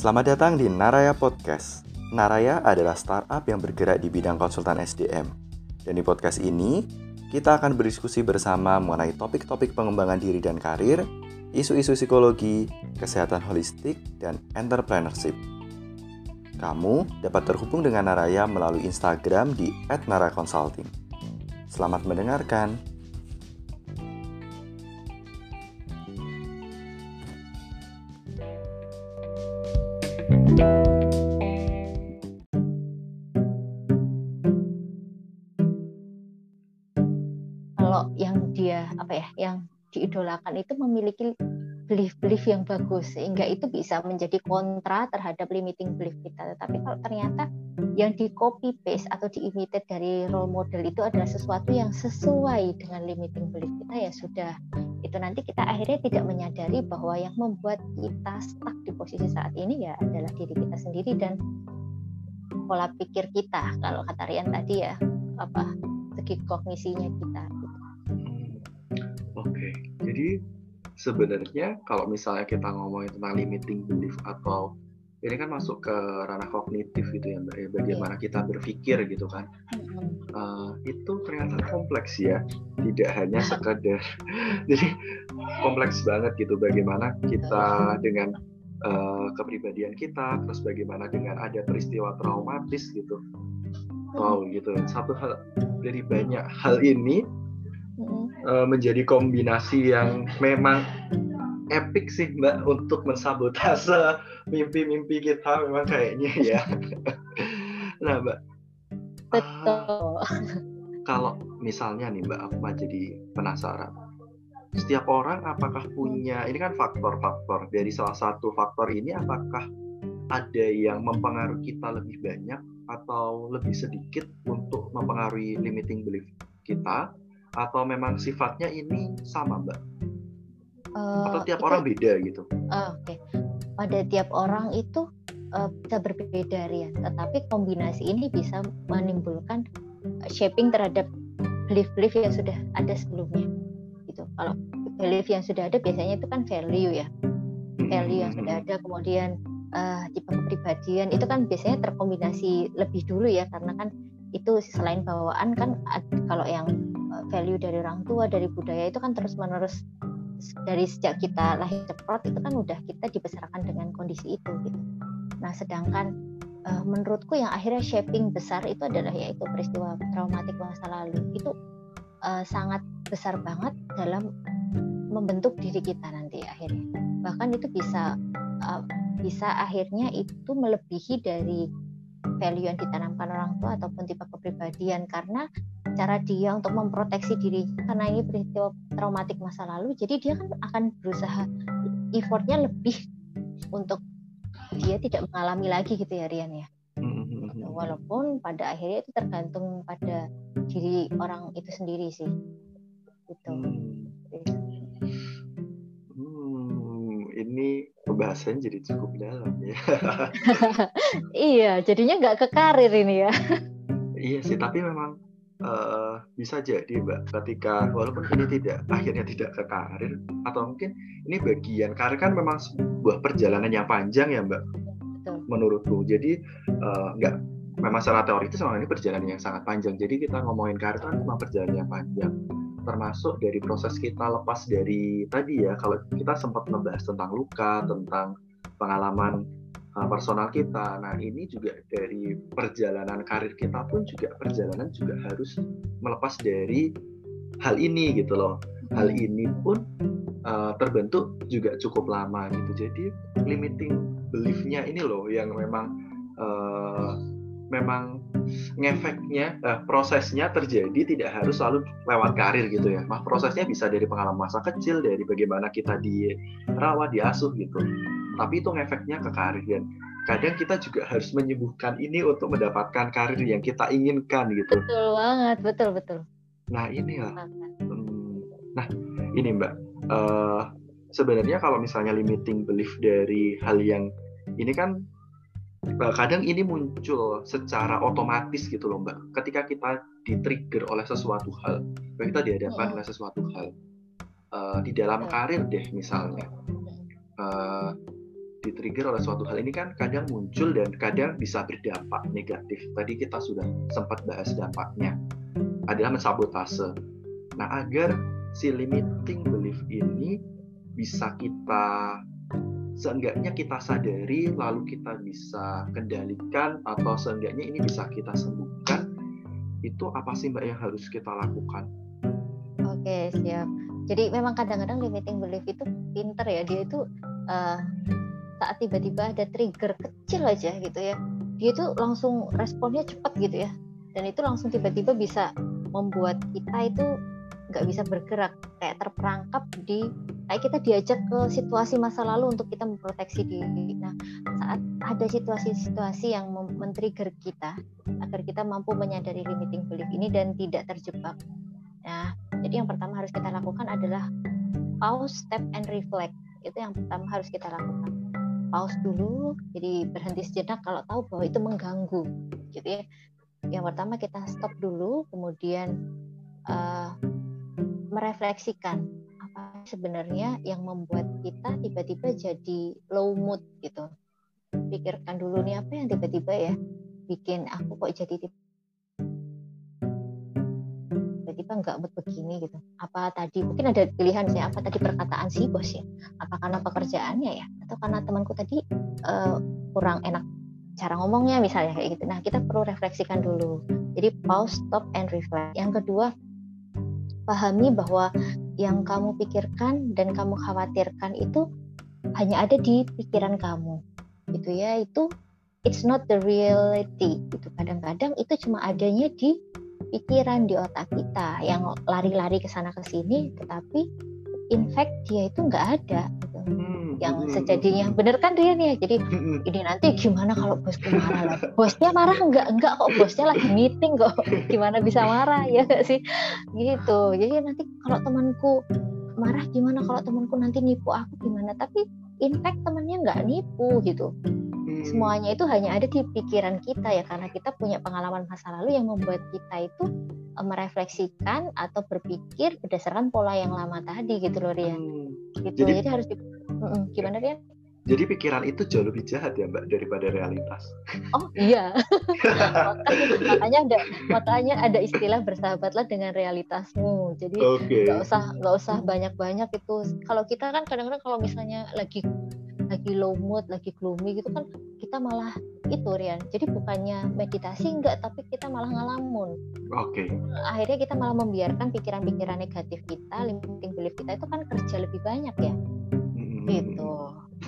Selamat datang di Naraya Podcast. Naraya adalah startup yang bergerak di bidang konsultan SDM. Dan di podcast ini, kita akan berdiskusi bersama mengenai topik-topik pengembangan diri dan karir, isu-isu psikologi, kesehatan holistik, dan entrepreneurship. Kamu dapat terhubung dengan Naraya melalui Instagram di @naraconsulting. Selamat mendengarkan. Kalau yang dia apa ya, yang diidolakan itu memiliki belief-belief yang bagus sehingga itu bisa menjadi kontra terhadap limiting belief kita. Tetapi kalau ternyata yang di copy paste atau di imitate dari role model itu adalah sesuatu yang sesuai dengan limiting belief kita ya sudah itu nanti kita akhirnya tidak menyadari bahwa yang membuat kita stuck di posisi saat ini ya adalah diri kita sendiri dan pola pikir kita kalau kata Rian tadi ya apa segi kognisinya kita gitu. Hmm, Oke, okay. jadi sebenarnya kalau misalnya kita ngomongin tentang limiting belief atau ini kan masuk ke ranah kognitif gitu ya mbak ya bagaimana yeah. kita berpikir gitu kan uh, itu ternyata kompleks ya. Tidak hanya sekedar jadi kompleks banget gitu. Bagaimana kita dengan uh, kepribadian kita terus bagaimana dengan ada peristiwa traumatis gitu. Wow gitu. Satu hal dari banyak hal ini uh, menjadi kombinasi yang memang epic sih mbak untuk mensabotase mimpi-mimpi kita memang kayaknya ya. nah mbak. Betul. Uh, kalau misalnya nih mbak aku mah jadi penasaran. Setiap orang apakah punya ini kan faktor-faktor dari salah satu faktor ini apakah ada yang mempengaruhi kita lebih banyak atau lebih sedikit untuk mempengaruhi limiting belief kita atau memang sifatnya ini sama mbak? Uh, atau tiap itu, orang beda gitu? Uh, Oke, okay. pada tiap orang itu uh, bisa berbeda Rian, tetapi kombinasi ini bisa menimbulkan shaping terhadap belief-belief yang sudah ada sebelumnya. Gitu. Kalau belief yang sudah ada biasanya itu kan value ya, value yang sudah ada, kemudian uh, tipe kepribadian itu kan biasanya terkombinasi lebih dulu ya, karena kan itu selain bawaan kan kalau yang value dari orang tua dari budaya itu kan terus menerus dari sejak kita lahir ceprot itu kan udah kita dibesarkan dengan kondisi itu gitu. Nah sedangkan uh, menurutku yang akhirnya shaping besar itu adalah yaitu peristiwa traumatik masa lalu itu uh, sangat besar banget dalam membentuk diri kita nanti akhirnya. Bahkan itu bisa uh, bisa akhirnya itu melebihi dari value yang ditanamkan orang tua ataupun tipe kepribadian karena cara dia untuk memproteksi diri karena ini peristiwa traumatik masa lalu jadi dia kan akan berusaha effortnya lebih untuk dia tidak mengalami lagi gitu ya Rian ya. Gitu. walaupun pada akhirnya itu tergantung pada diri orang itu sendiri sih. Gitu. Hmm, ini pembahasan jadi cukup dalam ya. Iya jadinya nggak ke karir ini ya. Iya sih tapi memang uh, bisa jadi mbak ketika walaupun ini tidak akhirnya tidak ke karir atau mungkin ini bagian karir kan memang sebuah perjalanan yang panjang ya mbak Betul. menurutku. Jadi uh, nggak memang secara teoritis memang ini perjalanan yang sangat panjang. Jadi kita ngomongin karir kan memang perjalanan yang panjang. Termasuk dari proses kita lepas dari tadi ya kalau kita sempat membahas tentang luka tentang pengalaman personal kita. Nah ini juga dari perjalanan karir kita pun juga perjalanan juga harus melepas dari hal ini gitu loh. Hal hmm. ini pun uh, terbentuk juga cukup lama gitu. Jadi limiting beliefnya ini loh yang memang uh, memang ngefeknya uh, prosesnya terjadi tidak harus selalu lewat karir gitu ya. Nah, prosesnya bisa dari pengalaman masa kecil, dari bagaimana kita dirawat, diasuh gitu tapi itu ngefeknya ke karir. Dan kadang kita juga harus menyembuhkan ini untuk mendapatkan karir yang kita inginkan gitu. Betul banget betul betul. Nah ini lah. Hmm, nah ini mbak. Uh, sebenarnya kalau misalnya limiting belief dari hal yang ini kan uh, kadang ini muncul secara otomatis gitu loh mbak. Ketika kita di-trigger oleh sesuatu hal. Kita dihadapkan oleh sesuatu hal. Uh, di dalam karir deh misalnya. Uh, di-trigger oleh suatu hal ini kan kadang muncul dan kadang bisa berdampak negatif. Tadi kita sudah sempat bahas dampaknya adalah mensabotase. Nah, agar si limiting belief ini bisa kita seenggaknya kita sadari lalu kita bisa kendalikan atau seenggaknya ini bisa kita sembuhkan itu apa sih mbak yang harus kita lakukan? Oke siap. Jadi memang kadang-kadang limiting belief itu pinter ya dia itu uh, saat tiba-tiba ada trigger kecil aja gitu ya dia itu langsung responnya cepat gitu ya dan itu langsung tiba-tiba bisa membuat kita itu nggak bisa bergerak kayak terperangkap di kayak kita diajak ke situasi masa lalu untuk kita memproteksi diri. Nah saat ada situasi-situasi yang men-trigger kita agar kita mampu menyadari limiting belief ini dan tidak terjebak. Nah jadi yang pertama harus kita lakukan adalah pause, step, and reflect. Itu yang pertama harus kita lakukan. Pause dulu, jadi berhenti sejenak kalau tahu bahwa itu mengganggu, gitu ya. Yang pertama kita stop dulu, kemudian uh, merefleksikan apa sebenarnya yang membuat kita tiba-tiba jadi low mood gitu. Pikirkan dulu nih apa yang tiba-tiba ya bikin aku kok jadi tiba-tiba nggak mood begini gitu. Apa tadi mungkin ada pilihan sih apa tadi perkataan si bos ya? Apa karena pekerjaannya ya? Atau karena temanku tadi uh, kurang enak cara ngomongnya misalnya kayak gitu. Nah, kita perlu refleksikan dulu. Jadi pause, stop, and reflect. Yang kedua, pahami bahwa yang kamu pikirkan dan kamu khawatirkan itu hanya ada di pikiran kamu gitu ya itu it's not the reality gitu kadang-kadang itu cuma adanya di pikiran di otak kita. Yang lari-lari ke sana ke sini tetapi in fact dia itu nggak ada gitu. Hmm, yang hmm, sejadinya hmm. bener kan Rian ya? Jadi hmm, ini nanti gimana kalau bosku marah lah bosnya marah nggak? Nggak kok bosnya lagi meeting kok. Gimana bisa marah? Ya gak sih? Gitu. Jadi nanti kalau temanku marah gimana kalau temanku nanti nipu aku gimana? Tapi in fact temannya nggak nipu gitu semuanya itu hanya ada di pikiran kita ya karena kita punya pengalaman masa lalu yang membuat kita itu Eh, merefleksikan atau berpikir berdasarkan pola yang lama tadi gitu loh Rian. Hmm. Gitu. Jadi, Jadi harus di, gimana Rian? Jadi pikiran itu jauh lebih jahat ya Mbak daripada realitas. Oh iya. makanya ada makanya ada istilah bersahabatlah dengan realitasmu. Jadi nggak okay. usah nggak usah banyak-banyak itu. Kalau kita kan kadang-kadang kalau misalnya lagi lagi low mood, lagi gloomy gitu kan kita malah itu Rian. Jadi bukannya meditasi enggak, tapi kita malah ngalamun. Oke. Okay. Akhirnya kita malah membiarkan pikiran-pikiran negatif kita, limiting belief kita itu kan kerja lebih banyak ya. Mm-hmm. Gitu.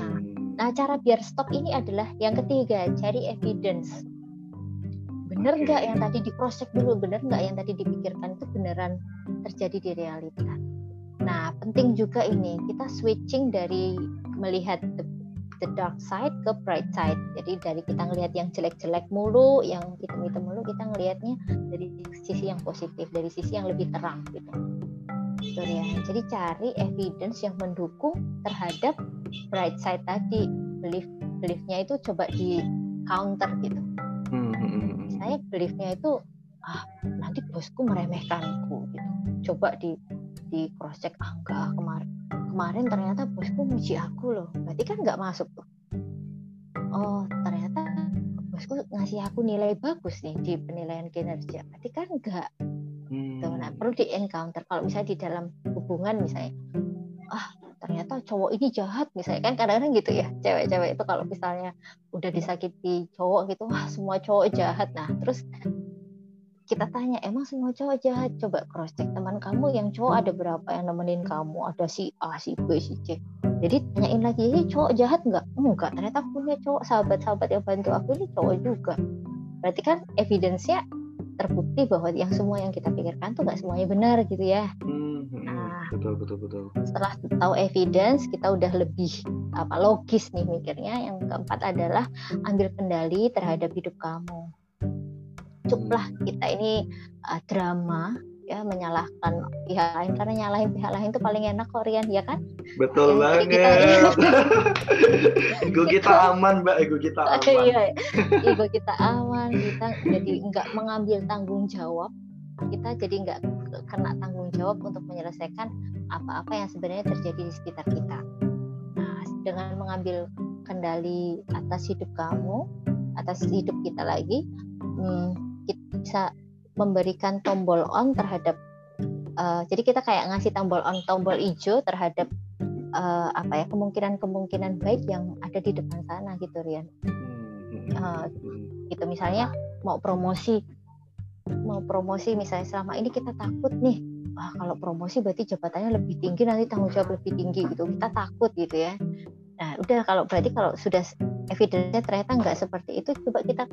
Nah, nah, cara biar stop ini adalah yang ketiga, cari evidence. Bener nggak okay. yang tadi di cross check dulu, bener nggak yang tadi dipikirkan itu beneran terjadi di realita. Nah, penting juga ini kita switching dari melihat the, the dark side ke bright side. Jadi dari kita ngelihat yang jelek-jelek mulu, yang hitam-hitam mulu, kita ngelihatnya dari sisi yang positif, dari sisi yang lebih terang gitu. Gitu ya. Jadi cari evidence yang mendukung terhadap bright side tadi. Belief beliefnya itu coba di counter gitu. Hmm, hmm, hmm, Saya beliefnya itu ah nanti bosku meremehkanku gitu. Coba di di cross check ah enggak kemarin kemarin ternyata bosku muji aku loh. Berarti kan nggak masuk tuh. Oh ternyata bosku ngasih aku nilai bagus nih di penilaian kinerja. Berarti kan enggak hmm. tuh, nah perlu di encounter kalau misalnya di dalam hubungan misalnya ah ternyata cowok ini jahat misalnya kan kadang-kadang gitu ya cewek-cewek itu kalau misalnya udah disakiti cowok gitu wah semua cowok jahat. Nah terus kita tanya emang semua cowok jahat? Coba cross check teman kamu yang cowok ada berapa yang nemenin kamu? Ada si A si B si C. Jadi tanyain lagi ini cowok jahat nggak? Enggak ternyata aku punya cowok sahabat-sahabat yang bantu aku ini cowok juga. Berarti kan evidence-nya terbukti bahwa yang semua yang kita pikirkan tuh nggak semuanya benar gitu ya. Hmm, hmm, nah. betul betul betul. Setelah tahu evidence kita udah lebih apa logis nih mikirnya. Yang keempat adalah ambil kendali terhadap hidup kamu cukuplah kita ini uh, drama ya menyalahkan pihak lain. Karena nyalahin pihak lain itu paling enak kok Rian ya kan? Betul ya, banget. kita, ego kita aman mbak. Ego kita aman. iya. Ego kita aman. Kita jadi nggak mengambil tanggung jawab. Kita jadi nggak kena tanggung jawab untuk menyelesaikan apa-apa yang sebenarnya terjadi di sekitar kita. Nah dengan mengambil kendali atas hidup kamu, atas hidup kita lagi, hmm, kita bisa memberikan tombol on terhadap uh, jadi kita kayak ngasih tombol on tombol hijau terhadap uh, apa ya kemungkinan-kemungkinan baik yang ada di depan sana gitu Rian. Uh, gitu. Misalnya mau promosi mau promosi misalnya selama ini kita takut nih wah kalau promosi berarti jabatannya lebih tinggi nanti tanggung jawab lebih tinggi gitu. Kita takut gitu ya. Nah udah kalau berarti kalau sudah evidence ternyata nggak seperti itu coba kita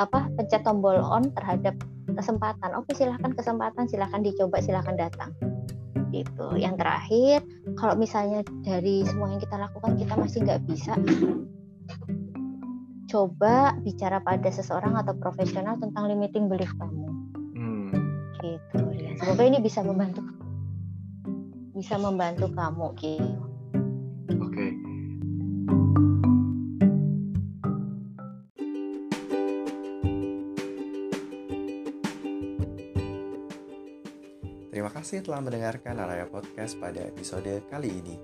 apa pencet tombol on terhadap kesempatan. Oke silahkan kesempatan silahkan dicoba silahkan datang. Gitu. Yang terakhir kalau misalnya dari semua yang kita lakukan kita masih nggak bisa coba bicara pada seseorang atau profesional tentang limiting belief kamu. Hmm. gitu ya. Semoga ini bisa membantu bisa membantu kamu gitu Terima kasih telah mendengarkan Araya Podcast pada episode kali ini.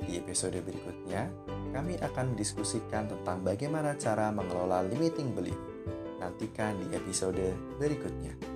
Di episode berikutnya, kami akan mendiskusikan tentang bagaimana cara mengelola limiting belief. Nantikan di episode berikutnya.